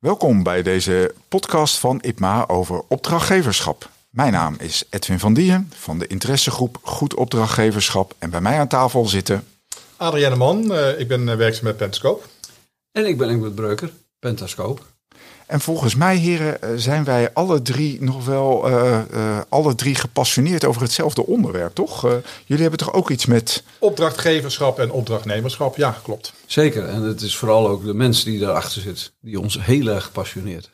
Welkom bij deze podcast van IPMA over opdrachtgeverschap. Mijn naam is Edwin van Dieren van de interessegroep Goed Opdrachtgeverschap. En bij mij aan tafel zitten... Adrienne Man, uh, ik ben uh, werkzaam met Pentascope. En ik ben Ingrid Breuker, Pentascope. En volgens mij, heren, eh, zijn wij alle drie nog wel uh, uh, alle drie gepassioneerd over hetzelfde onderwerp, toch? Uh, jullie hebben toch ook iets met. Opdrachtgeverschap en opdrachtnemerschap, ja, klopt. Zeker, en het is vooral ook de mens die daarachter zit, die ons heel erg passioneert.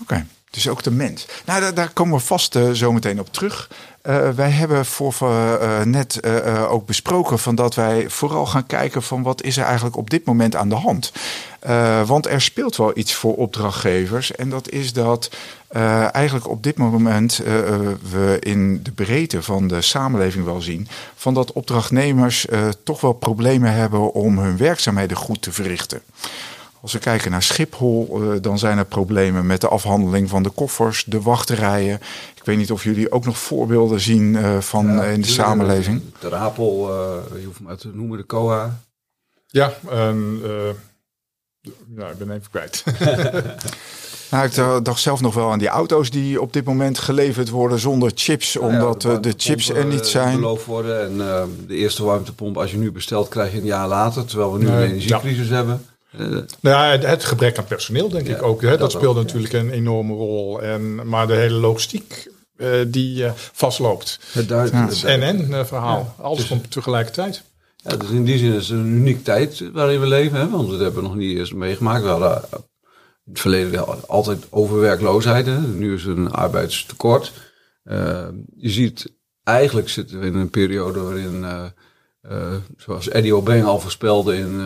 Oké. Okay. Dus ook de mens. Nou, daar, daar komen we vast uh, zo meteen op terug. Uh, wij hebben voor uh, net ook besproken van dat wij vooral gaan kijken van wat is er eigenlijk op dit moment aan de hand. want er speelt wel iets voor opdrachtgevers. En dat is dat eigenlijk op dit moment we in de breedte van de samenleving wel zien van dat opdrachtnemers toch wel problemen hebben om hun werkzaamheden goed te verrichten. Als we kijken naar Schiphol, uh, dan zijn er problemen met de afhandeling van de koffers, de wachtrijen. Ik weet niet of jullie ook nog voorbeelden zien uh, van ja, uh, in de samenleving. De Rapel, je hoeft maar te noemen, de COA. Ja, en, ik ben even kwijt. Nou, ik dacht zelf nog wel aan die auto's die op dit moment geleverd worden zonder chips, omdat ja, de, de, chips er niet zijn. beloofd worden en de eerste warmtepomp, als je nu bestelt, krijg je een jaar later, terwijl we nu een energiecrisis ja. hebben. Uh, nou ja, het gebrek aan personeel, denk ja, ik ook. Hè? Dat, dat speelt ook, natuurlijk ja. een enorme rol. En, maar de hele logistiek uh, die uh, vastloopt. Het ja. het NN-verhaal. Alles dus, komt tegelijkertijd. Ja, dus in die zin is het een uniek tijd waarin we leven. Hè? Want dat hebben we nog niet eens meegemaakt. We hadden in het verleden altijd overwerkloosheid. Hè? Nu is er een arbeidstekort. je ziet, eigenlijk zitten we in een periode waarin... zoals Eddie O'Bang al voorspelde in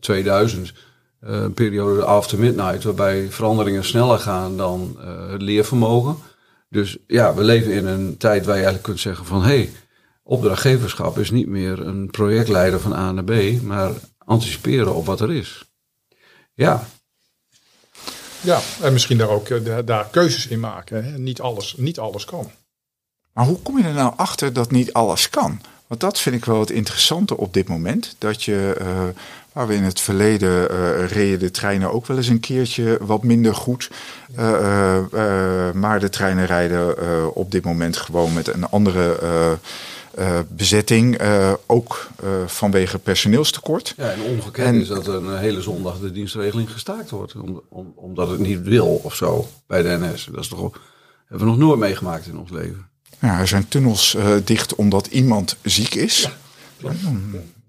2000 uh, een periode after midnight, waarbij veranderingen sneller gaan dan uh, het leervermogen. Dus ja, we leven in een tijd waar je eigenlijk kunt zeggen van hé, hey, opdrachtgeverschap is niet meer een projectleider van A naar B, maar anticiperen op wat er is. Ja. Ja, en misschien daar ook uh, daar keuzes in maken. Hè? Niet, alles, niet alles kan. Maar hoe kom je er nou achter dat niet alles kan? Want dat vind ik wel het interessante op dit moment. Dat je, uh, waar we in het verleden uh, reden de treinen ook wel eens een keertje wat minder goed. Uh, maar de treinen rijden op dit moment gewoon met een andere bezetting. ook vanwege personeelstekort. Ja, en ongekend en, is dat een hele zondag de dienstregeling gestaakt wordt. Om, om, omdat het niet wil of zo bij de NS. Dat is toch, hebben we nog nooit meegemaakt in ons leven. Ja, er zijn tunnels dicht omdat iemand ziek is. Ja,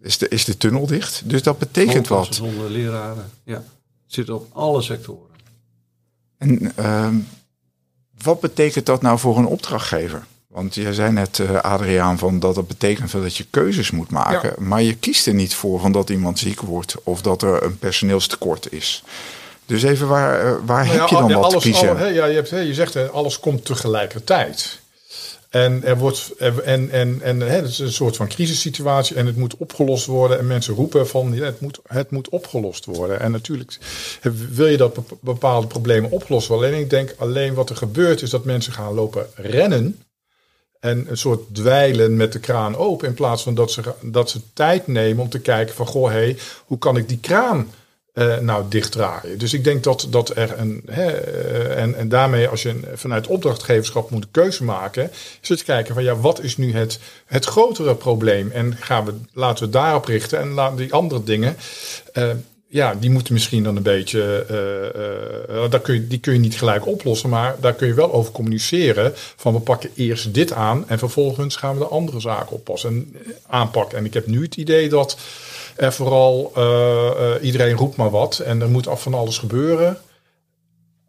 is, de, is de tunnel dicht? Dus dat betekent wat. Zonder leraren. Ja, zit op alle sectoren. En uh, wat betekent dat nou voor een opdrachtgever? Want jij zei net, uh, Adriaan, van dat dat betekent dat je keuzes moet maken. Ja. Maar je kiest er niet voor van dat iemand ziek wordt of dat er een personeelstekort is. Dus even, waar, waar nou heb je dan ja, wat alles, te kiezen? Al, ja, je, hebt, je zegt, alles komt tegelijkertijd. En er wordt en, en, en hè, het is een soort van crisissituatie en het moet opgelost worden. En mensen roepen van ja, het, moet, het moet opgelost worden. En natuurlijk wil je dat bepaalde problemen oplossen. Alleen ik denk alleen wat er gebeurt is dat mensen gaan lopen rennen. En een soort dweilen met de kraan open. In plaats van dat ze, dat ze tijd nemen om te kijken van goh, hé, hey, hoe kan ik die kraan uh, nou dichtdraaien. Dus ik denk dat, dat er een. Hè, uh, en, en daarmee, als je een, vanuit opdrachtgeverschap moet een keuze maken, is het kijken van ja, wat is nu het, het grotere probleem? En gaan we, laten we daarop richten en laten die andere dingen. Uh, ja, die moeten misschien dan een beetje. daar kun je, die kun je niet gelijk oplossen, maar daar kun je wel over communiceren. Van we pakken eerst dit aan en vervolgens gaan we de andere zaken oppassen en aanpakken. En ik heb nu het idee dat er vooral uh, uh, iedereen roept maar wat en er moet af van alles gebeuren.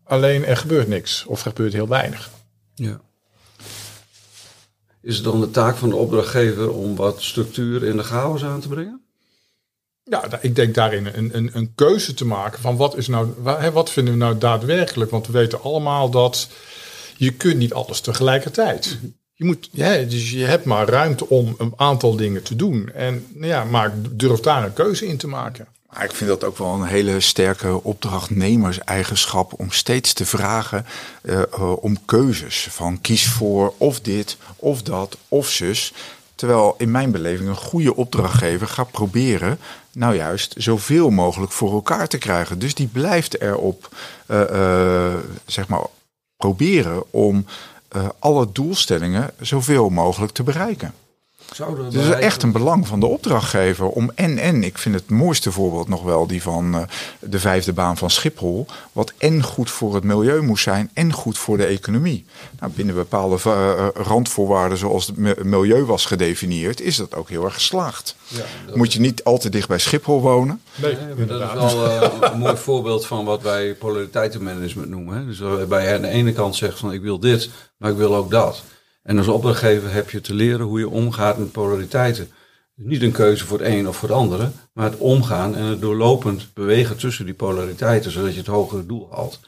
Alleen er gebeurt niks of er gebeurt heel weinig. Ja. Is het dan de taak van de opdrachtgever om wat structuur in de chaos aan te brengen? Ja, ik denk daarin een, een, een keuze te maken van wat, is nou, wat vinden we nou daadwerkelijk? Want we weten allemaal dat je kunt niet alles tegelijkertijd. Mm je, moet, ja, dus je hebt maar ruimte om een aantal dingen te doen. En nou ja, maar durf daar een keuze in te maken. Maar ik vind dat ook wel een hele sterke opdrachtnemerseigenschap om steeds te vragen uh, uh, om keuzes. Van kies voor of dit, of dat, of zus. Terwijl in mijn beleving een goede opdrachtgever gaat proberen, nou juist, zoveel mogelijk voor elkaar te krijgen. Dus die blijft erop, uh, zeg maar, proberen om alle doelstellingen zoveel mogelijk te bereiken. Het is echt een belang van de opdrachtgever om en en. Ik vind het mooiste voorbeeld nog wel die van uh, de vijfde baan van Schiphol. Wat en goed voor het milieu moest zijn en goed voor de economie. Nou, binnen bepaalde uh, randvoorwaarden zoals het milieu was gedefinieerd, is dat ook heel erg geslaagd. Ja, Moet je niet al te dicht bij Schiphol wonen. Nee, nee dat is wel uh, een mooi voorbeeld van wat wij polariteitenmanagement noemen. Hè. Dus waarbij je aan de ene kant zegt van ik wil dit, maar ik wil ook dat. En als opdrachtgever heb je te leren hoe je omgaat met polariteiten. Niet een keuze voor het een of voor het andere, maar het omgaan en het doorlopend bewegen tussen die polariteiten, zodat je het hogere doel haalt.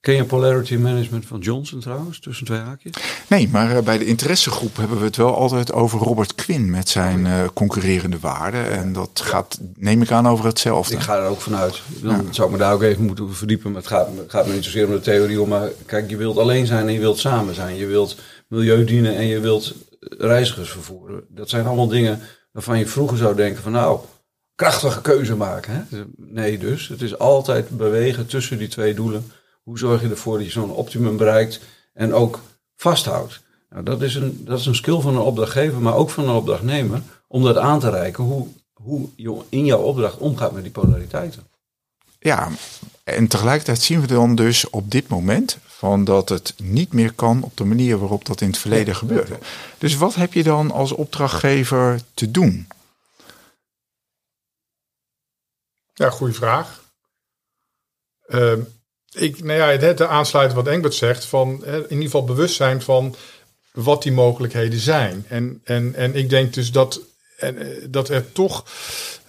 Ken je polarity management van Johnson trouwens, tussen twee haakjes? Nee, maar uh, bij de interessegroep hebben we het wel altijd over Robert Quinn met zijn uh, concurrerende waarden. En dat gaat, neem ik aan, over hetzelfde. Ik ga er ook vanuit. Dan ja. zou ik me daar ook even moeten verdiepen. Maar het gaat, het gaat me niet zozeer om de theorie om. Maar kijk, je wilt alleen zijn en je wilt samen zijn. Je wilt milieu dienen en je wilt reizigers vervoeren. Dat zijn allemaal dingen waarvan je vroeger zou denken van nou, krachtige keuze maken. Hè? Nee dus, het is altijd bewegen tussen die twee doelen. Hoe zorg je ervoor dat je zo'n optimum bereikt en ook vasthoudt? Nou, dat, is een, dat is een skill van een opdrachtgever, maar ook van een opdrachtnemer, om dat aan te reiken, hoe, hoe je in jouw opdracht omgaat met die polariteiten. Ja, en tegelijkertijd zien we dan dus op dit moment van dat het niet meer kan op de manier waarop dat in het verleden gebeurde. Dus wat heb je dan als opdrachtgever te doen? Ja, goede vraag. Uh, ik, nou ja, het, aansluiten wat Engbert zegt, van in ieder geval bewust zijn van wat die mogelijkheden zijn. En, en, en ik denk dus dat, en, eh, dat er toch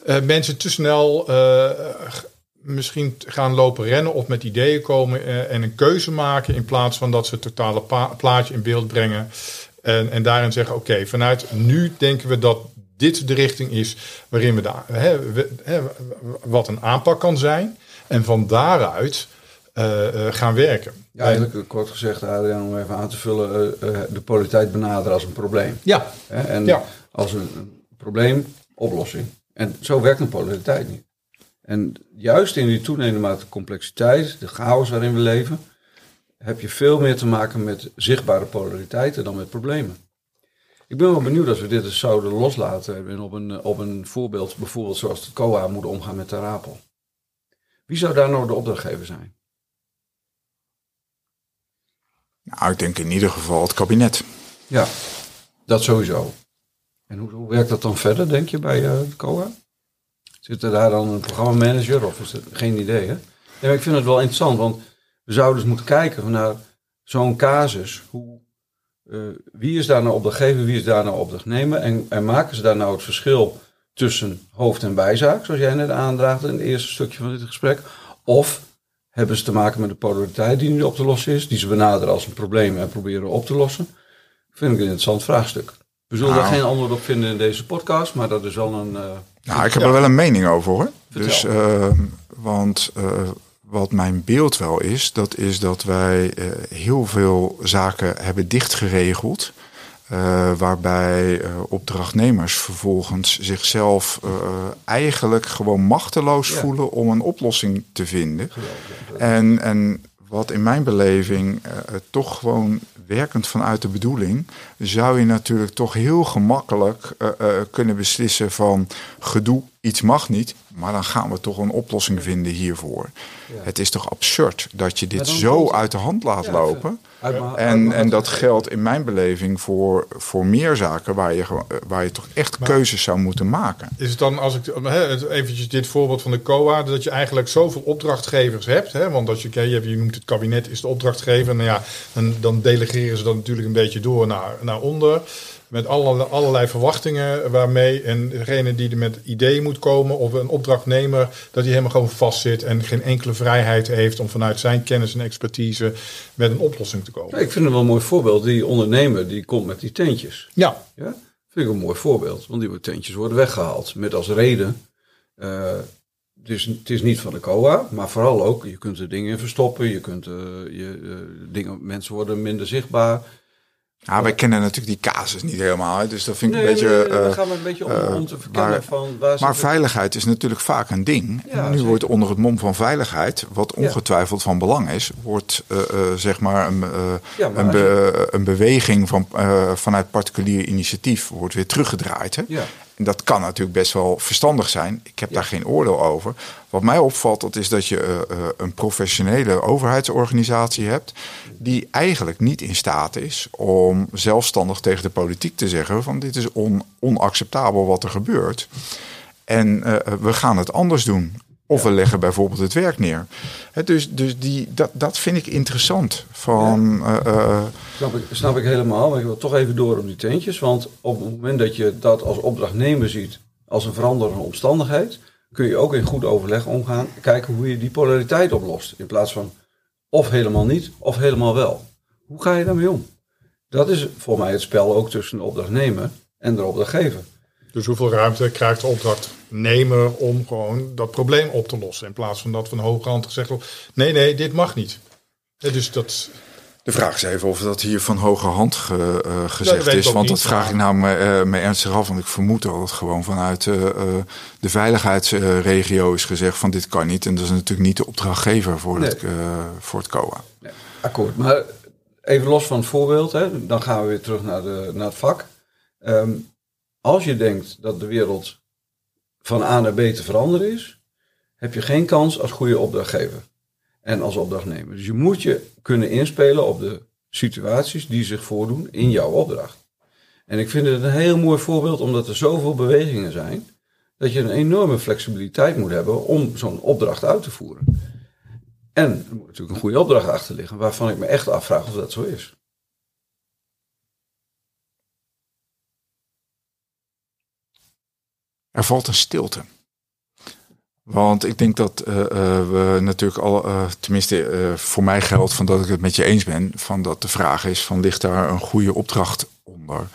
uh, mensen te snel uh, misschien gaan lopen rennen of met ideeën komen uh, en een keuze maken in plaats van dat ze het totale plaatje in beeld brengen. En, en daarin zeggen, oké, vanuit nu denken we dat dit de richting is waarin we, daar, hè, hè, wat een aanpak kan zijn. En van daaruit uh, uh, gaan werken. Ja, eigenlijk kort gezegd, Adriaan, om even aan te vullen, de politiek benaderen als een probleem. Ja. En ja. als een, een probleem, oplossing. En zo werkt een polariteit niet. En juist in die toenemende mate complexiteit, de chaos waarin we leven, heb je veel meer te maken met zichtbare polariteiten dan met problemen. Ik ben wel benieuwd als we dit eens zouden loslaten en op een, op een voorbeeld, bijvoorbeeld zoals de COA moet omgaan met de rapel. Wie zou daar nou de opdrachtgever zijn? Nou, ik denk in ieder geval het kabinet. Ja, dat sowieso. En hoe, hoe werkt dat dan verder, denk je, bij uh, de COA? Zit er daar dan een programmamanager of is dat geen idee? Hè? Ja, ik vind het wel interessant, want we zouden dus moeten kijken naar zo'n casus. Hoe, uh, wie is daar nou opdrachtgever, wie is daar nou opdrachtnemer? En, en maken ze daar nou het verschil tussen hoofd- en bijzaak, zoals jij net aandraagt in het eerste stukje van dit gesprek? Of hebben ze te maken met de polariteit die nu op te lossen is, die ze benaderen als een probleem en proberen op te lossen? Vind ik een interessant vraagstuk. We zullen nou. daar geen antwoord op vinden in deze podcast, maar dat is wel een. Uh, nou, ik heb er wel een mening over hoor. Dus, uh, want uh, wat mijn beeld wel is, dat is dat wij heel veel zaken hebben dichtgeregeld. Uh, waarbij opdrachtnemers vervolgens zichzelf eigenlijk gewoon machteloos ja. voelen om een oplossing te vinden. En, en wat in mijn beleving toch gewoon werkend vanuit de bedoeling, zou je natuurlijk toch heel gemakkelijk uh, kunnen beslissen van gedoe, iets mag niet, maar dan gaan we toch een oplossing vinden hiervoor. Ja. Het is toch absurd dat je dit zo uit de hand laat ja, lopen. en, en dat geldt in mijn beleving voor, voor meer zaken waar je, waar je toch echt maar, keuzes zou moeten maken. Is het dan, als ik eventjes dit voorbeeld van de COA, dat je eigenlijk zoveel opdrachtgevers hebt? Hè? Want als je, je noemt het kabinet is de opdrachtgever, nou ja, dan, dan delegeren ze dat natuurlijk een beetje door naar, naar onder. Met allerlei, allerlei verwachtingen waarmee en degene die er met ideeën moet komen of een opdrachtnemer, dat hij helemaal gewoon vastzit en geen enkele vrijheid heeft om vanuit zijn kennis en expertise met een oplossing te komen. Ja, ik vind het wel een mooi voorbeeld. Die ondernemer die komt met die tentjes. Ja. ja? Vind ik een mooi voorbeeld, want die tentjes worden weggehaald met als reden. Uh, dus het is niet van de COA, maar vooral ook, je kunt er dingen in verstoppen, je kunt uh, je, uh, dingen, mensen worden minder zichtbaar. Ja, wij kennen natuurlijk die casus niet helemaal. Hè, dus dat vind ik Nee, een beetje. nee, nee, eh, gaan we een beetje om, om te verkennen maar- van waar maar veiligheid is natuurlijk vaak een ding. Ja, en nu zeker. wordt onder het mom van veiligheid, wat ongetwijfeld van belang is, wordt eh, eh, zeg maar een, eh, Ja, maar een, beweging van, eh, vanuit particulier initiatief wordt weer teruggedraaid. Hè? Ja. En dat kan natuurlijk best wel verstandig zijn. Ik heb daar geen oordeel over. Wat mij opvalt, dat is dat je eh, eh, een professionele overheidsorganisatie hebt. die eigenlijk niet in staat is om zelfstandig tegen de politiek te zeggen: van dit is on, onacceptabel wat er gebeurt. En eh, we gaan het anders doen. Of we leggen bijvoorbeeld het werk neer. Hè, dus dus die, dat, dat vind ik interessant. Van, eh, eh, Snap ik, snap ik helemaal, maar ik wil toch even door op die teentjes. Want op het moment dat je dat als opdrachtnemer ziet als een veranderende omstandigheid, kun je ook in goed overleg omgaan, kijken hoe je die polariteit oplost. In plaats van of helemaal niet, of helemaal wel. Hoe ga je daarmee om? Dat is voor mij het spel ook tussen de opdrachtnemer en de opdrachtgever. Dus hoeveel ruimte krijgt de opdrachtnemer om gewoon dat probleem op te lossen? In plaats van dat van hoge hand gezegd wordt: nee, nee, dit mag niet. Hè, dus dat. De vraag is even of dat hier van hoge hand ge- eh, gezegd is. Want dat vraag ik nou me, eh, me ernstig af. Want ik vermoed dat het gewoon vanuit eh, eh, de veiligheidsregio is gezegd van dit kan niet. En dat is natuurlijk niet de opdrachtgever voor, het, Nee. eh, voor het COA. Nee, akkoord. Maar even los van het voorbeeld, hè, dan gaan we weer terug naar, de, naar het vak. Ehm, als je denkt dat de wereld van A naar B te veranderen is, heb je geen kans als goede opdrachtgever en als opdrachtnemer. Dus je moet je kunnen inspelen op de situaties die zich voordoen in jouw opdracht. En ik vind het een heel mooi voorbeeld, omdat er zoveel bewegingen zijn, dat je een enorme flexibiliteit moet hebben om zo'n opdracht uit te voeren. En er moet natuurlijk een goede opdracht achter liggen, waarvan ik me echt afvraag of dat zo is. Er valt een stilte. Want ik denk dat eh, eh, we natuurlijk al, eh, tenminste voor mij geldt van dat ik het met je eens ben, van dat de vraag is van ligt daar een goede opdracht onder?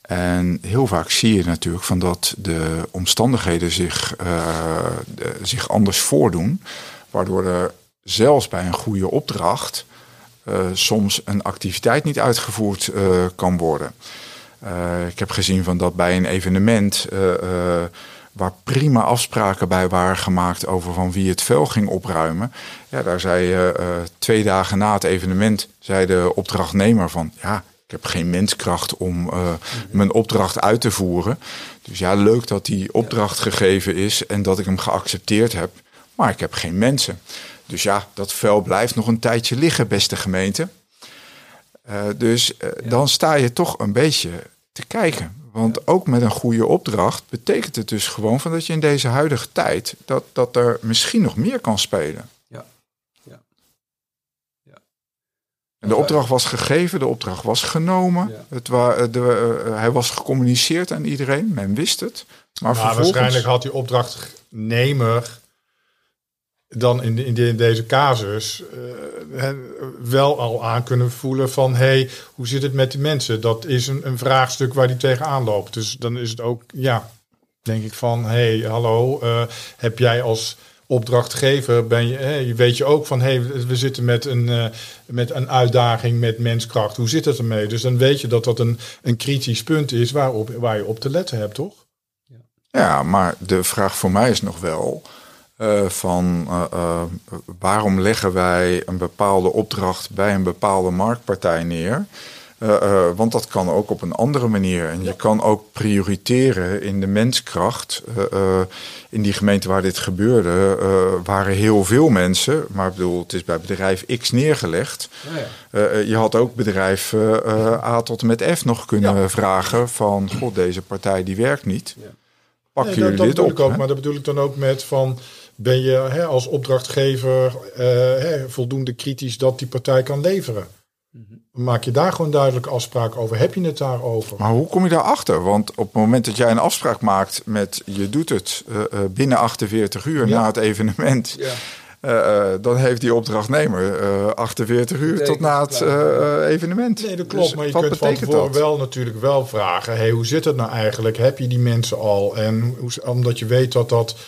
En heel vaak zie je natuurlijk van dat de omstandigheden zich, zich anders voordoen, waardoor er zelfs bij een goede opdracht soms een activiteit niet uitgevoerd kan worden. Eh, ik heb gezien van dat bij een evenement eh, eh, waar prima afspraken bij waren gemaakt over van wie het vuil ging opruimen. Ja, daar zei eh, twee dagen na het evenement zei de opdrachtnemer van ja, ik heb geen menskracht om eh, mijn opdracht uit te voeren. Dus ja, leuk dat die opdracht gegeven is en dat ik hem geaccepteerd heb, maar ik heb geen mensen. Dus ja, dat vuil blijft nog een tijdje liggen, beste gemeente. Uh, dus uh, dan sta je toch een beetje te kijken. Want ook met een goede opdracht betekent het dus gewoon van dat je in deze huidige tijd dat, dat er misschien nog meer kan spelen. Ja. ja. ja. En de opdracht was gegeven, de opdracht was genomen. Ja. Het wa, de, uh, hij was gecommuniceerd aan iedereen, men wist het. Maar nou, waarschijnlijk had die opdrachtnemer dan in, in, de, in deze casus uh, wel al aan kunnen voelen van hé, hey, hoe zit het met die mensen? Dat is een, een vraagstuk waar die tegenaan loopt. Dus dan is het ook, ja, denk ik van hé, hey, hallo, uh, heb jij als opdrachtgever, ben je, weet je ook van hé, we zitten met een, uh, met een uitdaging met menskracht. Hoe zit het ermee? Dus dan weet je dat dat een, een kritisch punt is waarop, waar je op te letten hebt, toch? Ja, maar de vraag voor mij is nog wel. Uh, van uh, uh, waarom leggen wij een bepaalde opdracht bij een bepaalde marktpartij neer? want dat kan ook op een andere manier. En je kan ook prioriteren in de menskracht. in die gemeente waar dit gebeurde waren heel veel mensen. Maar ik bedoel, het is bij bedrijf X neergelegd. Ja. je had ook bedrijf A tot en met F nog kunnen vragen van... God, deze partij die werkt niet. Nee, jullie dat, dit op? Ook, maar dat bedoel ik dan ook met van ben je hè, als opdrachtgever uh, hè, voldoende kritisch dat die partij kan leveren? Maak je daar gewoon duidelijk afspraak over? Heb je het daarover? Maar hoe kom je daarachter? Want op het moment dat jij een afspraak maakt met je doet het uh, uh, binnen 48 uur ja. na het evenement. Ja. Uh, dan heeft die opdrachtnemer 48 uur betekent, tot na het evenement. Nee, dat klopt. Dus maar je kunt van tevoren wel natuurlijk wel vragen: hey, hoe zit het nou eigenlijk? Heb je die mensen al? En hoe, omdat je weet dat dat eh,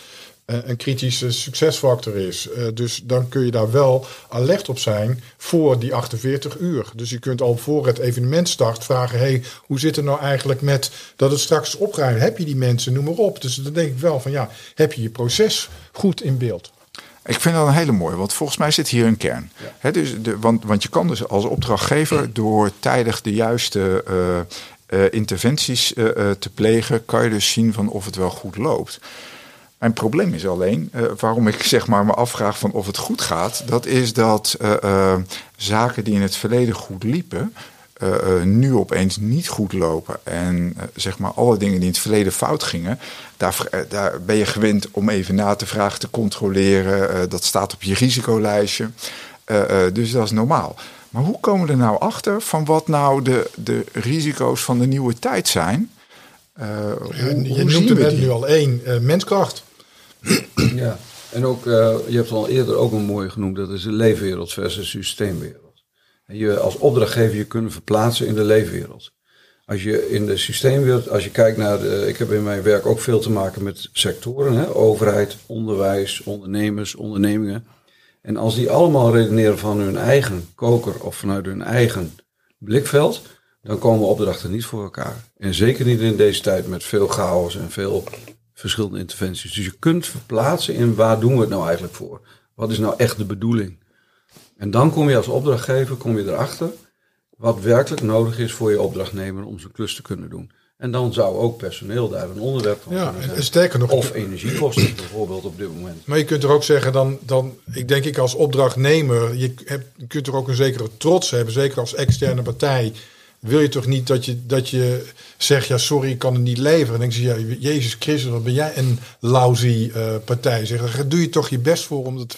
een kritische succesfactor is. Uh, dus dan kun je daar wel alert op zijn voor die 48 uur. Dus je kunt al voor het evenement start vragen: hey, hoe zit het nou eigenlijk met dat het straks opruimen? Heb je die mensen? Noem maar op. Dus dan denk ik wel van ja, heb je je proces goed in beeld? Ik vind dat een hele mooie, want volgens mij zit hier een kern. dus de, want, want je kan dus als opdrachtgever door tijdig de juiste uh, uh, interventies uh, te plegen, kan je dus zien van of het wel goed loopt. Mijn probleem is alleen, waarom ik zeg maar me afvraag van of het goed gaat, dat is dat zaken die in het verleden goed liepen, nu opeens niet goed lopen. En zeg maar alle dingen die in het verleden fout gingen, daar, daar ben je gewend om even na te vragen, te controleren. dat staat op je risicolijstje. dus dat is normaal. Maar hoe komen we er nou achter van wat nou de, de risico's van de nieuwe tijd zijn? Hoe, je hoe noemt er nu al één, menskracht. Ja, en ook, je hebt al eerder ook een mooi genoemd, dat is de leefwereld versus systeemwereld je als opdrachtgever je kunnen verplaatsen in de leefwereld. Als je in de systeemwereld, als je kijkt naar de, ik heb in mijn werk ook veel te maken met sectoren, hè, overheid, onderwijs, ondernemers, ondernemingen. En als die allemaal redeneren van hun eigen koker of vanuit hun eigen blikveld, dan komen opdrachten niet voor elkaar. En zeker niet in deze tijd met veel chaos en veel verschillende interventies. Dus je kunt verplaatsen in waar doen we het nou eigenlijk voor? Wat is nou echt de bedoeling? En dan kom je als opdrachtgever kom je erachter wat werkelijk nodig is voor je opdrachtnemer om zijn klus te kunnen doen. En dan zou ook personeel daar een onderwerp van ja, zijn. Sterker nog, of energiekosten bijvoorbeeld op dit moment. Maar je kunt er ook zeggen, dan, dan ik denk ik als opdrachtnemer, je, hebt, je kunt er ook een zekere trots hebben, zeker als externe partij. Wil je toch niet dat je, dat je zegt, ja sorry, ik kan het niet leveren. Dan denk je, ja, Jezus Christus, wat ben jij een lousy uh, partij. Zeg, dan doe je toch je best voor om het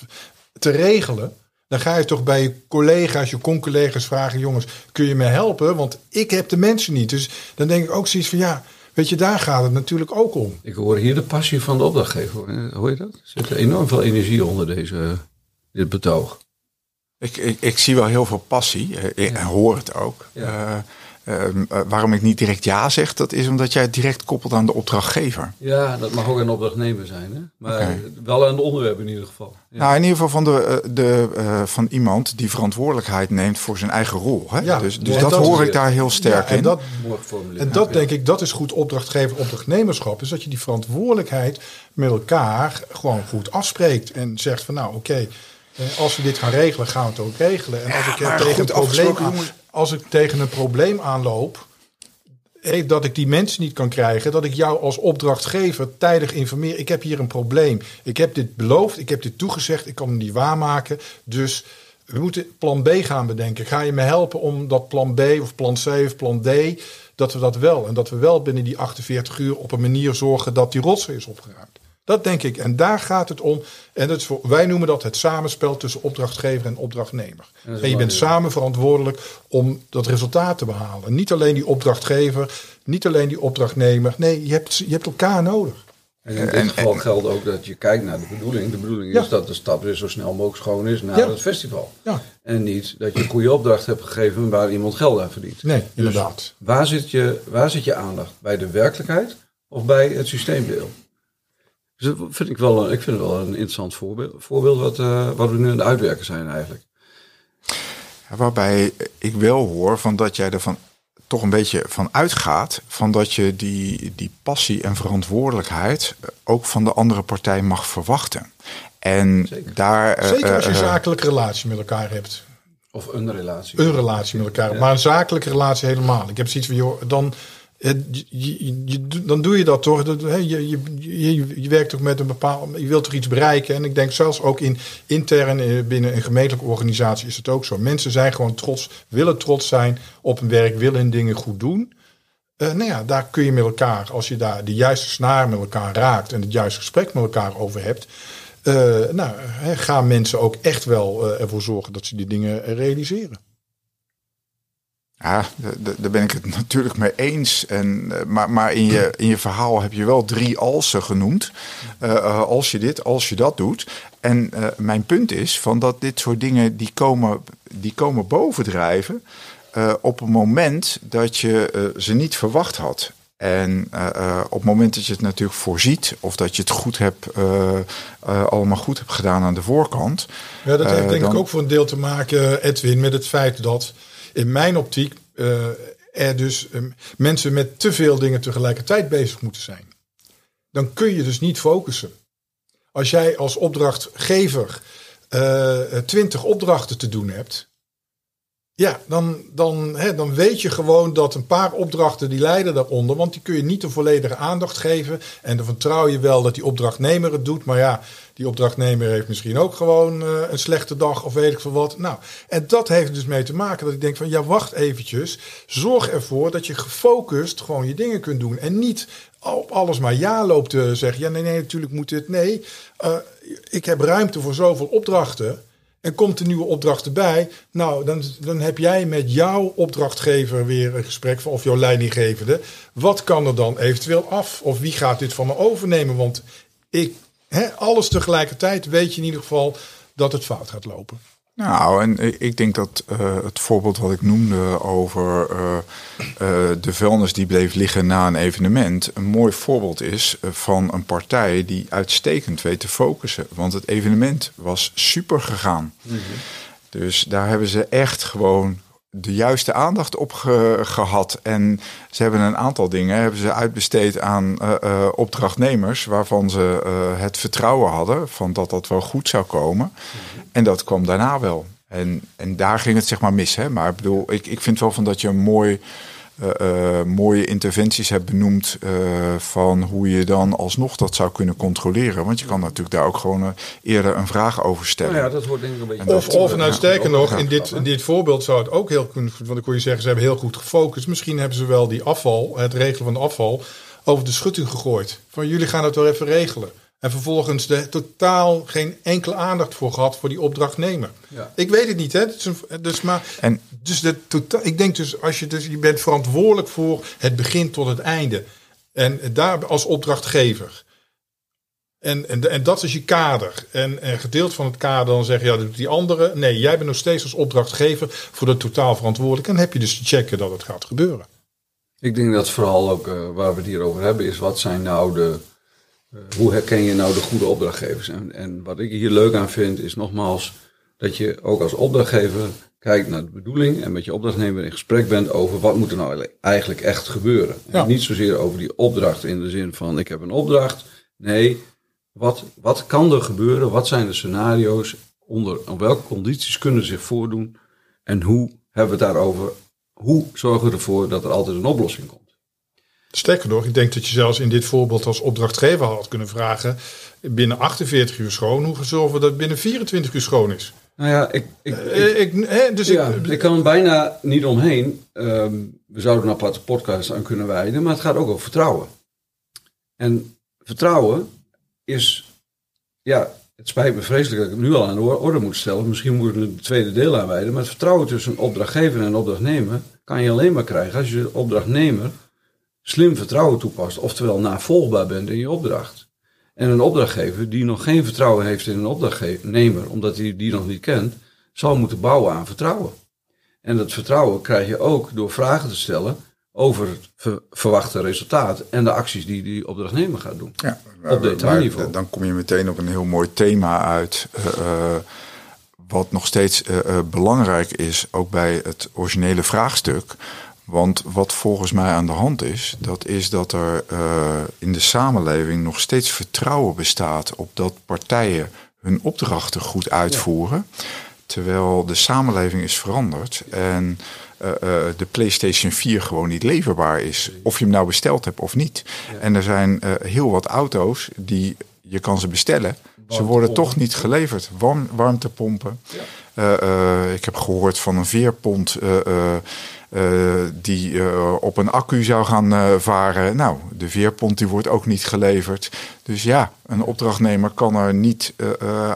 te regelen. Dan ga je toch bij je collega's, je con-collega's vragen: jongens, kun je me helpen? Want ik heb de mensen niet. Dus dan denk ik ook zoiets van ja. Weet je, daar gaat het natuurlijk ook om. Ik hoor hier de passie van de opdrachtgever. Hoor je dat? Er zit enorm veel energie onder deze, dit betoog. Ik, ik, ik zie wel heel veel passie. Ik hoor het ook. Ja. Uh, Ehm, eh, waarom ik niet direct ja zeg, dat is omdat jij het direct koppelt aan de opdrachtgever. Ja, dat mag ook een opdrachtnemer zijn, hè? maar wel aan het onderwerp in ieder geval. Ja. Nou, in ieder geval van, de, eh, de, uh, van iemand die verantwoordelijkheid neemt voor zijn eigen rol. Hè? Ja, dus dus dat, hoor ik daar heel sterk en in. Dat, en dat denk ik, dat is goed opdrachtgever, opdrachtnemerschap. Is dat je die verantwoordelijkheid met elkaar gewoon goed afspreekt. En zegt van nou oké, als we dit gaan regelen, gaan we het ook regelen. En als ik tegen een probleem als ik tegen een probleem aanloop, dat ik die mensen niet kan krijgen, dat ik jou als opdrachtgever tijdig informeer. Ik heb hier een probleem. Ik heb dit beloofd, ik heb dit toegezegd, ik kan het niet waarmaken. Dus we moeten plan B gaan bedenken. Ga je me helpen om dat plan B of plan C of plan D, dat we dat wel. En dat we wel binnen die 48 uur op een manier zorgen dat die rotzooi is opgeruimd. Dat denk ik. En daar gaat het om. En voor, wij noemen dat het samenspel tussen opdrachtgever en opdrachtnemer. En, en je bent samen verantwoordelijk om dat resultaat te behalen. Niet alleen die opdrachtgever, niet alleen die opdrachtnemer. Nee, je hebt, je hebt elkaar nodig. En in dit geval geldt ook dat je kijkt naar de bedoeling. De bedoeling is dat de stap weer zo snel mogelijk schoon is naar het festival. Ja. En niet dat je een goede opdracht hebt gegeven waar iemand geld aan verdient. Nee, dus inderdaad. Waar zit, je, waar zit je aandacht? Bij de werkelijkheid of bij het systeemdeel? Dus dat vind ik, wel, ik vind het wel een interessant voorbeeld, voorbeeld wat, uh, wat we nu aan het uitwerken zijn eigenlijk. waarbij ik wel hoor van dat jij er van toch een beetje van uitgaat van dat je die, die passie en verantwoordelijkheid ook van de andere partij mag verwachten. En Zeker. daar. Zeker als je een zakelijke relatie met elkaar hebt. Of een relatie. Een relatie met elkaar. Maar een zakelijke relatie helemaal. Ik heb zoiets van, joh, dan dan doe je dat toch. je, je, werkt toch met een bepaald. Je wilt toch iets bereiken. En ik denk zelfs ook in intern eh, binnen een gemeentelijke organisatie is het ook zo. Mensen zijn gewoon trots, willen trots zijn op hun werk, willen hun dingen goed doen. Uh, nou ja, daar kun je met elkaar, als je daar de juiste snaar met elkaar raakt en het juiste gesprek met elkaar over hebt. Uh, nou, gaan mensen ook echt wel ervoor zorgen dat ze die dingen realiseren. Ja, daar ben ik het natuurlijk mee eens. En, eh, maar maar in, je, in je verhaal heb je wel drie alsen genoemd. Uh, als je dit, als je dat doet. En uh, mijn punt is van dat dit soort dingen die komen, die komen bovendrijven. Uh, op een moment dat je ze niet verwacht had. En op het moment dat je het natuurlijk voorziet, of dat je het goed hebt, allemaal goed hebt gedaan aan de voorkant. Ja, dat heeft denk dan... ik ook voor een deel te maken, Edwin, met het feit dat in mijn optiek er dus mensen met te veel dingen tegelijkertijd bezig moeten zijn. Dan kun je dus niet focussen. Als jij als opdrachtgever twintig opdrachten te doen hebt, ja, dan, dan, hè, dan weet je gewoon dat een paar opdrachten die leiden daaronder. Want die kun je niet de volledige aandacht geven. En dan vertrouw je wel dat die opdrachtnemer het doet. Maar ja, die opdrachtnemer heeft misschien ook gewoon uh, een slechte dag of weet ik veel wat. Nou, en dat heeft dus mee te maken dat ik denk van ja, wacht eventjes. Zorg ervoor dat je gefocust gewoon je dingen kunt doen. En niet op alles maar ja loopt te zeggen. Ja, nee, nee, natuurlijk moet dit. Nee, uh, ik heb ruimte voor zoveel opdrachten. En komt een nieuwe opdracht erbij, nou, dan, dan heb jij met jouw opdrachtgever weer een gesprek of jouw leidinggevende. Wat kan er dan eventueel af? Of wie gaat dit van me overnemen? Want ik, hè, alles tegelijkertijd weet je in ieder geval dat het fout gaat lopen. Nou, en ik denk dat uh, het voorbeeld wat ik noemde over uh, uh, de vuilnis die bleef liggen na een evenement, een mooi voorbeeld is van een partij die uitstekend weet te focussen. Want het evenement was super gegaan. Mm -hmm. Dus daar hebben ze echt gewoon de juiste aandacht op ge, gehad. En ze hebben een aantal dingen hebben ze uitbesteed aan uh, uh, opdrachtnemers, waarvan ze uh, het vertrouwen hadden van dat dat wel goed zou komen. En dat kwam daarna wel. En, en daar ging het zeg maar mis. Hè? Maar ik bedoel, ik, ik vind wel van dat je een mooi uh, uh, mooie interventies hebt benoemd uh, van hoe je dan alsnog dat zou kunnen controleren. Want je kan natuurlijk daar ook gewoon eerder een vraag over stellen. Nou ja, dat wordt denk ik een beetje. Of, of nou, sterker nog, in dit, in dit voorbeeld zou het ook heel kunnen. Want ik kon je zeggen, ze hebben heel goed gefocust. Misschien hebben ze wel die afval, het regelen van de afval, over de schutting gegooid. Van jullie gaan het wel even regelen. En vervolgens de, totaal geen enkele aandacht voor gehad voor die opdrachtnemer. Ja. Ik weet het niet, hè? Dus, dus maar, en, dus de, totaal, ik denk dus, als je, dus, je bent verantwoordelijk voor het begin tot het einde. En daar als opdrachtgever. En, en, en dat is je kader. En, en gedeeld van het kader dan zeggen, ja, dat doet die andere. Nee, jij bent nog steeds als opdrachtgever voor de totaal verantwoordelijk. En heb je dus te checken dat het gaat gebeuren. Ik denk dat vooral ook uh, waar we het hier over hebben, is wat zijn nou de uh, hoe herken je nou de goede opdrachtgevers? En, en wat ik hier leuk aan vind, is nogmaals dat je ook als opdrachtgever kijkt naar de bedoeling en met je opdrachtnemer in gesprek bent over wat moet er nou eigenlijk echt gebeuren. Ja. En niet zozeer over die opdracht in de zin van ik heb een opdracht. Nee, wat, wat kan er gebeuren? Wat zijn de scenario's? Onder welke condities kunnen zich voordoen? En hoe hebben we het daarover? Hoe zorgen we ervoor dat er altijd een oplossing komt? Sterker nog, ik denk dat je zelfs in dit voorbeeld als opdrachtgever had kunnen vragen: binnen 48 uur schoon, hoe zorgen we dat binnen 24 uur schoon is? Nou ja, ik, ik, uh, ik, hè, dus ja, ik, ik kan er bijna niet omheen. Um, we zouden een aparte podcast aan kunnen wijden, maar het gaat ook over vertrouwen. En vertrouwen is, ja, het spijt me vreselijk dat ik het nu al aan de orde moet stellen. Misschien moeten we het tweede deel aanwijden. Maar het vertrouwen tussen een opdrachtgever en een opdrachtnemer kan je alleen maar krijgen als je de opdrachtnemer slim vertrouwen toepast, oftewel navolgbaar bent in je opdracht. En een opdrachtgever die nog geen vertrouwen heeft in een opdrachtnemer, omdat hij die nog niet kent, zal moeten bouwen aan vertrouwen. En dat vertrouwen krijg je ook door vragen te stellen over het ver verwachte resultaat en de acties die die opdrachtnemer gaat doen. Ja, op detailniveau. Dan kom je meteen op een heel mooi thema uit. Uh, wat nog steeds uh, belangrijk is, ook bij het originele vraagstuk. Want wat volgens mij aan de hand is, dat is dat er uh, in de samenleving nog steeds vertrouwen bestaat op dat partijen hun opdrachten goed uitvoeren. Ja. Terwijl de samenleving is veranderd en uh, uh, de PlayStation 4 gewoon niet leverbaar is. Of je hem nou besteld hebt of niet. Ja. En er zijn heel wat auto's die je kan ze bestellen. Ze worden toch niet geleverd. Warm, warmtepompen. Ja. ik heb gehoord van een veerpont die uh, op een accu zou gaan uh, varen. Nou, de veerpont die wordt ook niet geleverd. Dus ja, een opdrachtnemer kan er niet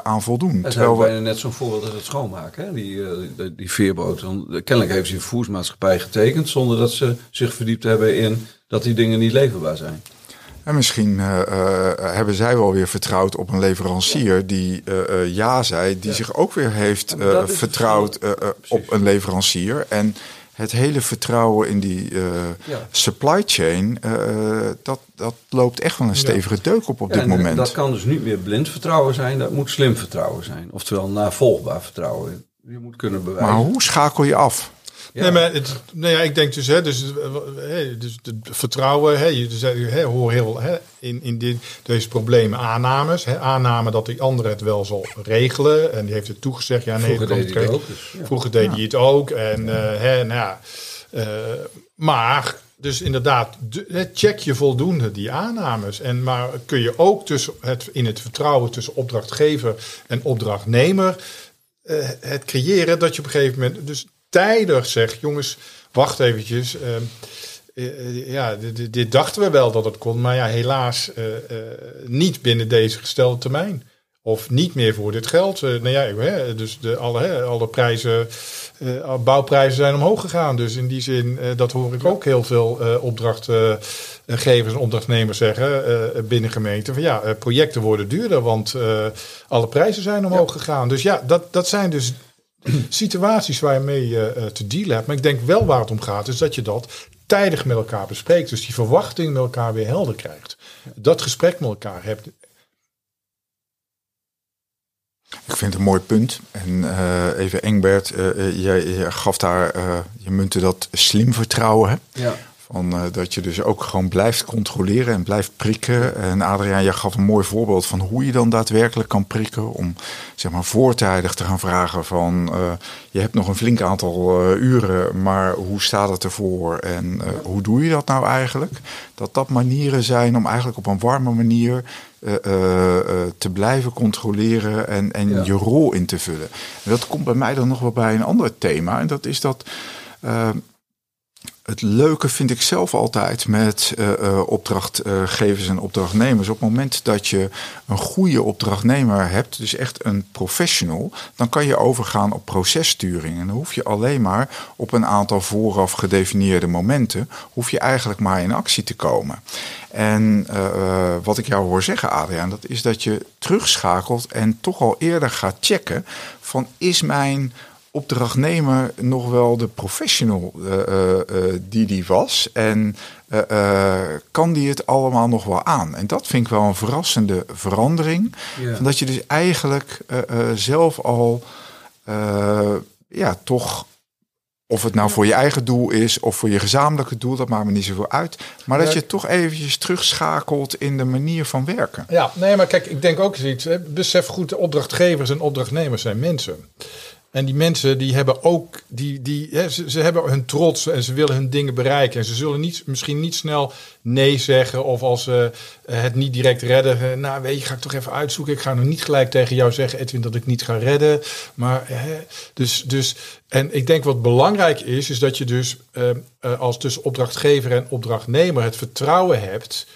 aan voldoen. Dat is bijna net zo'n voorbeeld als het schoonmaken, hè? Die, die, die veerboot. Kennelijk heeft ze een voersmaatschappij getekend zonder dat ze zich verdiept hebben in dat die dingen niet leverbaar zijn. En misschien uh, hebben zij wel weer vertrouwd op een leverancier ja. die uh, ja zei, die ja. zich ook weer heeft vertrouwd op een leverancier. En het hele vertrouwen in die uh, Ja. supply chain, uh, dat, dat loopt echt wel een stevige deuk op op Ja, dit en moment. Dat kan dus niet meer blind vertrouwen zijn, dat moet slim vertrouwen zijn. Oftewel navolgbaar vertrouwen. Je moet kunnen bewijzen. Maar hoe schakel je af? Ja. Nee, maar het, nou ja, ik denk dus, hè, dus, eh, hè, dus het vertrouwen, hè, je zei, hè, hoor heel hè, in, in dit, deze problemen aannames. Hè, aanname dat die andere het wel zal regelen. En die heeft het toegezegd. Ja, nee, Vroeger deed hij het ook. Dus, ja. Vroeger deed hij het ook. En, eh, hè, nou ja, eh, maar, dus inderdaad, de- hè, check je voldoende die aannames. En, maar kun je ook tussen het, in het vertrouwen tussen opdrachtgever en opdrachtnemer eh, het creëren dat je op een gegeven moment dus tijdig zegt, jongens, wacht eventjes. eh, eh, ja, dit, dachten we wel dat het kon, maar ja, helaas eh, eh, niet binnen deze gestelde termijn. Of niet meer voor dit geld. Nou ja, dus de, alle, alle prijzen, bouwprijzen zijn omhoog gegaan. Dus in die zin, dat hoor ik ook heel veel opdrachtgevers en opdrachtnemers zeggen binnen gemeenten. Van ja, projecten worden duurder, want alle prijzen zijn omhoog gegaan. Dus ja, dat, dat zijn dus situaties waar je mee eh, eh, te dealen hebt. Maar ik denk wel waar het om gaat, is dat je dat tijdig met elkaar bespreekt. Dus die verwachting met elkaar weer helder krijgt. Dat gesprek met elkaar hebt. Ik vind het een mooi punt. En eh, even Engbert, eh, eh, jij, jij gaf daar, eh, je muntte dat slim vertrouwen. Hè? Ja. Van, eh, dat je dus ook gewoon blijft controleren en blijft prikken. En Adriaan, jij gaf een mooi voorbeeld van hoe je dan daadwerkelijk kan prikken. Om zeg maar voortijdig te gaan vragen van eh, je hebt nog een flink aantal eh, uren, maar hoe staat het ervoor en hoe doe je dat nou eigenlijk? Dat dat manieren zijn om eigenlijk op een warme manier te blijven controleren en, en Ja. je rol in te vullen. En dat komt bij mij dan nog wel bij een ander thema. En dat is dat. Het leuke vind ik zelf altijd met eh, eh, opdrachtgevers en opdrachtnemers. Op het moment dat je een goede opdrachtnemer hebt, dus echt een professional, dan kan je overgaan op processturing. En dan hoef je alleen maar op een aantal vooraf gedefinieerde momenten, hoef je eigenlijk maar in actie te komen. En eh, wat ik jou hoor zeggen, Adriaan, dat is dat je terugschakelt en toch al eerder gaat checken van is mijn opdrachtnemer nog wel de professional eh, eh, eh, die die was? En kan die het allemaal nog wel aan? En dat vind ik wel een verrassende verandering. Ja. Van dat je dus eigenlijk zelf al ja, toch. Of het nou voor je eigen doel is of voor je gezamenlijke doel, dat maakt me niet zoveel uit. Maar dat je toch eventjes terugschakelt in de manier van werken. Ja, nee, maar kijk, ik denk ook zoiets. hè, Besef goed, de opdrachtgevers en opdrachtnemers zijn mensen. En die mensen die hebben ook, die, die, ze, ze hebben hun trots en ze willen hun dingen bereiken. En ze zullen niet, misschien niet snel nee zeggen of als ze eh, het niet direct redden. eh, Nou, weet je, ga ik toch even uitzoeken. Ik ga nog niet gelijk tegen jou zeggen, Edwin, dat ik niet ga redden. Maar, hè, dus, dus, en ik denk wat belangrijk is, is dat je dus eh, eh, als tussen opdrachtgever en opdrachtnemer het vertrouwen hebt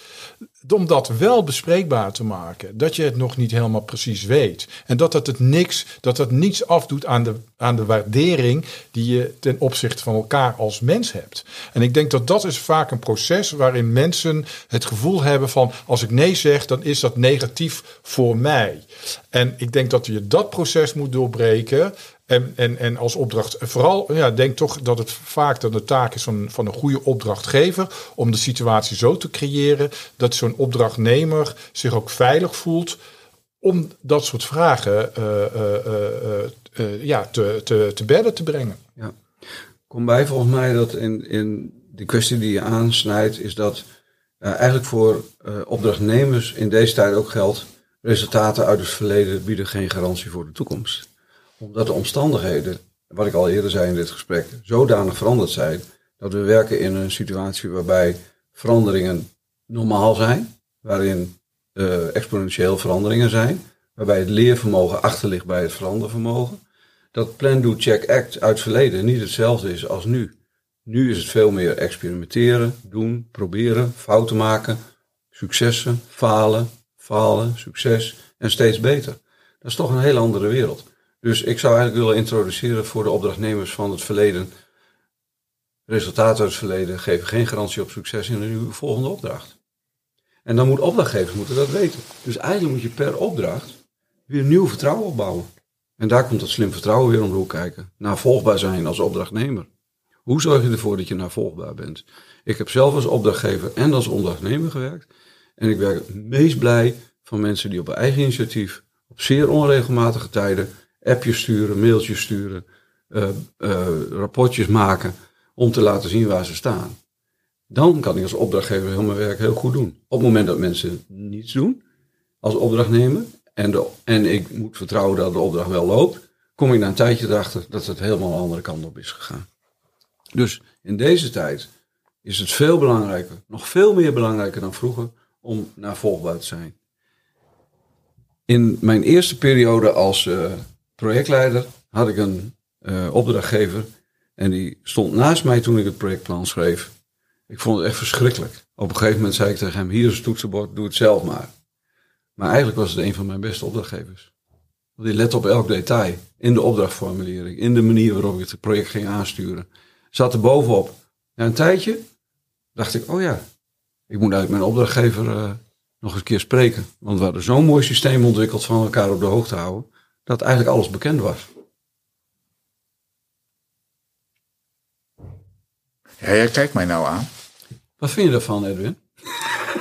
om dat wel bespreekbaar te maken. Dat je het nog niet helemaal precies weet. En dat dat het niks, dat dat niets afdoet aan de, aan de waardering die je ten opzichte van elkaar als mens hebt. En ik denk dat dat is vaak een proces waarin mensen het gevoel hebben van als ik nee zeg, dan is dat negatief voor mij. En ik denk dat je dat proces moet doorbreken. En, en, en als opdracht, vooral, ja, denk toch dat het vaak dan de taak is van, van een goede opdrachtgever om de situatie zo te creëren dat zo'n opdrachtnemer zich ook veilig voelt om dat soort vragen eh, eh, eh, ja, te, te, te bedden te brengen. Ja. Komt bij volgens mij dat in, in de kwestie die je aansnijdt, is dat eigenlijk voor opdrachtnemers in deze tijd ook geldt, resultaten uit het verleden bieden geen garantie voor de toekomst. Omdat de omstandigheden, wat ik al eerder zei in dit gesprek, zodanig veranderd zijn, dat we werken in een situatie waarbij veranderingen normaal zijn, waarin eh, exponentieel veranderingen zijn, waarbij het leervermogen achterligt bij het verandervermogen dat plan, do, check, act uit het verleden niet hetzelfde is als nu. Nu is het veel meer experimenteren, doen, proberen, fouten maken, successen, falen, falen, succes en steeds beter. Dat is toch een hele andere wereld. Dus ik zou eigenlijk willen introduceren voor de opdrachtnemers van het verleden. Resultaten uit het verleden geven geen garantie op succes in een volgende opdracht. En dan moet opdrachtgevers moeten dat weten. Dus eigenlijk moet je per opdracht weer nieuw vertrouwen opbouwen. En daar komt dat slim vertrouwen weer om de hoek kijken. Navolgbaar zijn als opdrachtnemer. Hoe zorg je ervoor dat je navolgbaar bent? Ik heb zelf als opdrachtgever en als ondernemer gewerkt. En ik werk het meest blij van mensen die op eigen initiatief, op zeer onregelmatige tijden, appjes sturen, mailtjes sturen, uh, uh, rapportjes maken om te laten zien waar ze staan. Dan kan ik als opdrachtgever heel mijn werk heel goed doen. Op het moment dat mensen niets doen als opdrachtnemer en, de, en ik moet vertrouwen dat de opdracht wel loopt, kom ik na een tijdje erachter dat het helemaal een andere kant op is gegaan. Dus in deze tijd is het veel belangrijker, nog veel meer belangrijker dan vroeger, om navolgbaar te zijn. In mijn eerste periode als uh, projectleider had ik een uh, opdrachtgever en die stond naast mij toen ik het projectplan schreef. Ik vond het echt verschrikkelijk. Op een gegeven moment zei ik tegen hem: Hier is het toetsenbord, doe het zelf maar. Maar eigenlijk was het een van mijn beste opdrachtgevers. Want die let op elk detail. In de opdrachtformulering, in de manier waarop ik het project ging aansturen. Zat er bovenop. Na een tijdje dacht ik: Oh ja, ik moet eigenlijk mijn opdrachtgever uh, nog eens een keer spreken. Want we hadden zo'n mooi systeem ontwikkeld van elkaar op de hoogte houden. Dat eigenlijk alles bekend was. Ja, jij kijkt mij nou aan. Wat vind je daarvan, Edwin?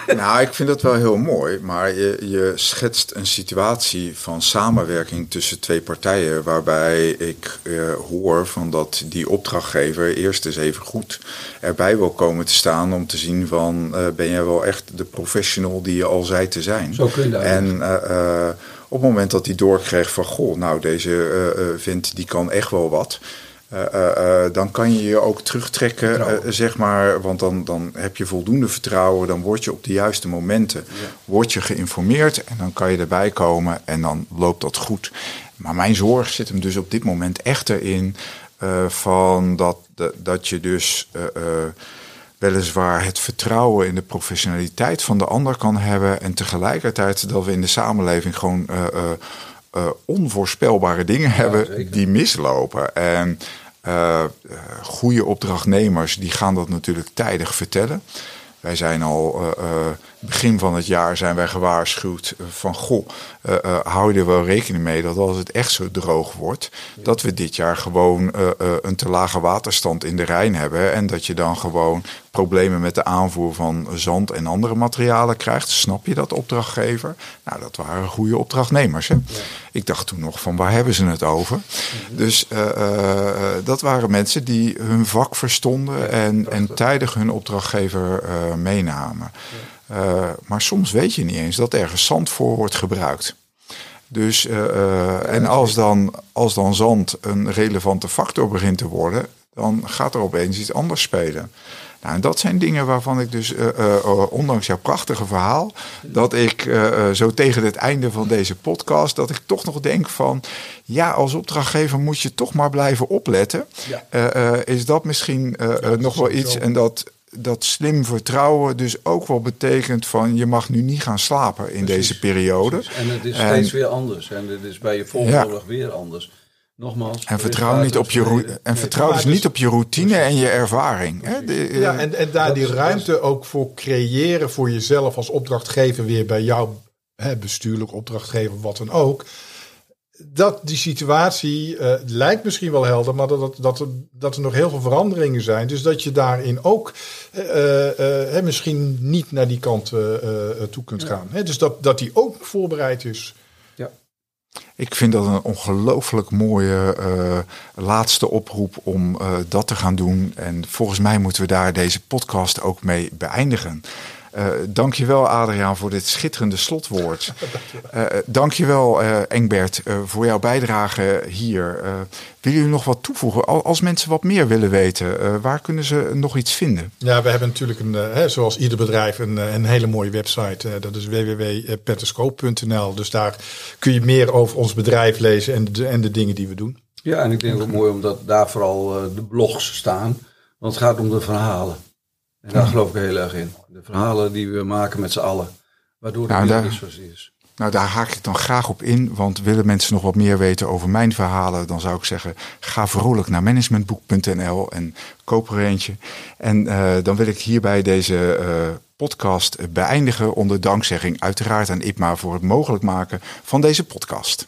nou, ik vind dat wel heel mooi, maar je, je schetst een situatie van samenwerking tussen twee partijen, waarbij ik uh, hoor van dat die opdrachtgever eerst eens even goed erbij wil komen te staan om te zien van uh, ben jij wel echt de professional die je al zei te zijn. Zo kun je dat. En op het moment dat hij doorkreeg van goh, nou deze vent die kan echt wel wat. Uh, uh, dan kan je je ook terugtrekken, zeg maar. Want dan, dan heb je voldoende vertrouwen. Dan word je op de juiste momenten ja. word je geïnformeerd. En dan kan je erbij komen en dan loopt dat goed. Maar mijn zorg zit hem dus op dit moment echter in... van dat, dat je dus weliswaar het vertrouwen in de professionaliteit van de ander kan hebben. En tegelijkertijd dat we in de samenleving gewoon... Uh, onvoorspelbare dingen ja, hebben zeker. die mislopen. En goede opdrachtnemers die gaan dat natuurlijk tijdig vertellen. Wij zijn al begin van het jaar zijn wij gewaarschuwd van goh, hou je er wel rekening mee dat als het echt zo droog wordt, dat we dit jaar gewoon een te lage waterstand in de Rijn hebben en dat je dan gewoon problemen met de aanvoer van zand en andere materialen krijgt. Snap je dat opdrachtgever? Nou, dat waren goede opdrachtnemers. Hè? Ja. Ik dacht toen nog van waar hebben ze het over? Mm-hmm. Dus uh, uh, dat waren mensen die hun vak verstonden en, en tijdig hun opdrachtgever uh, meenamen. Maar soms weet je niet eens dat ergens zand voor wordt gebruikt. Dus, en als dan, als dan zand een relevante factor begint te worden, dan gaat er opeens iets anders spelen. Nou, en dat zijn dingen waarvan ik dus, uh, uh, ondanks jouw prachtige verhaal, dat ik uh, zo tegen het einde van deze podcast, dat ik toch nog denk van, ja, als opdrachtgever moet je toch maar blijven opletten. Ja. is dat misschien ja, nog wel iets en dat dat slim vertrouwen dus ook wel betekent van je mag nu niet gaan slapen in precies, deze periode. Precies. En het is en, steeds weer anders en het is bij je volgende ja. weer anders. Nogmaals. En vertrouw, niet op, je en vertrouw dus niet op je routine en je ervaring. Hè? De, ja, en, en daar die ruimte ook voor creëren voor jezelf als opdrachtgever weer bij jouw hè, bestuurlijk opdrachtgever, wat dan ook. Dat die situatie uh, lijkt misschien wel helder, maar dat, dat, dat, er, dat er nog heel veel veranderingen zijn. Dus dat je daarin ook uh, uh, misschien niet naar die kant toe kunt gaan. Ja. Dus dat, dat die ook voorbereid is ik vind dat een ongelooflijk mooie uh, laatste oproep om uh, dat te gaan doen. En volgens mij moeten we daar deze podcast ook mee beëindigen. Uh, dankjewel Adriaan voor dit schitterende slotwoord. Uh, dankjewel uh, Engbert voor jouw bijdrage hier. willen jullie nog wat toevoegen? Als mensen wat meer willen weten, waar kunnen ze nog iets vinden? Ja, we hebben natuurlijk, een, hè, zoals ieder bedrijf, een, een hele mooie website. dat is www.pentoscope.nl. Dus daar kun je meer over ons bedrijf lezen en de, en de dingen die we doen. Ja, en ik denk ook mooi omdat daar vooral de blogs staan. Want het gaat om de verhalen. En daar geloof ik heel erg in. De verhalen die we maken met z'n allen. Waardoor het nou, daar, zoals is. Nou, daar haak ik dan graag op in. Want willen mensen nog wat meer weten over mijn verhalen, dan zou ik zeggen: ga vrolijk naar managementboek.nl en koop er eentje. En uh, dan wil ik hierbij deze uh, podcast beëindigen onder dankzegging uiteraard aan IPMA voor het mogelijk maken van deze podcast.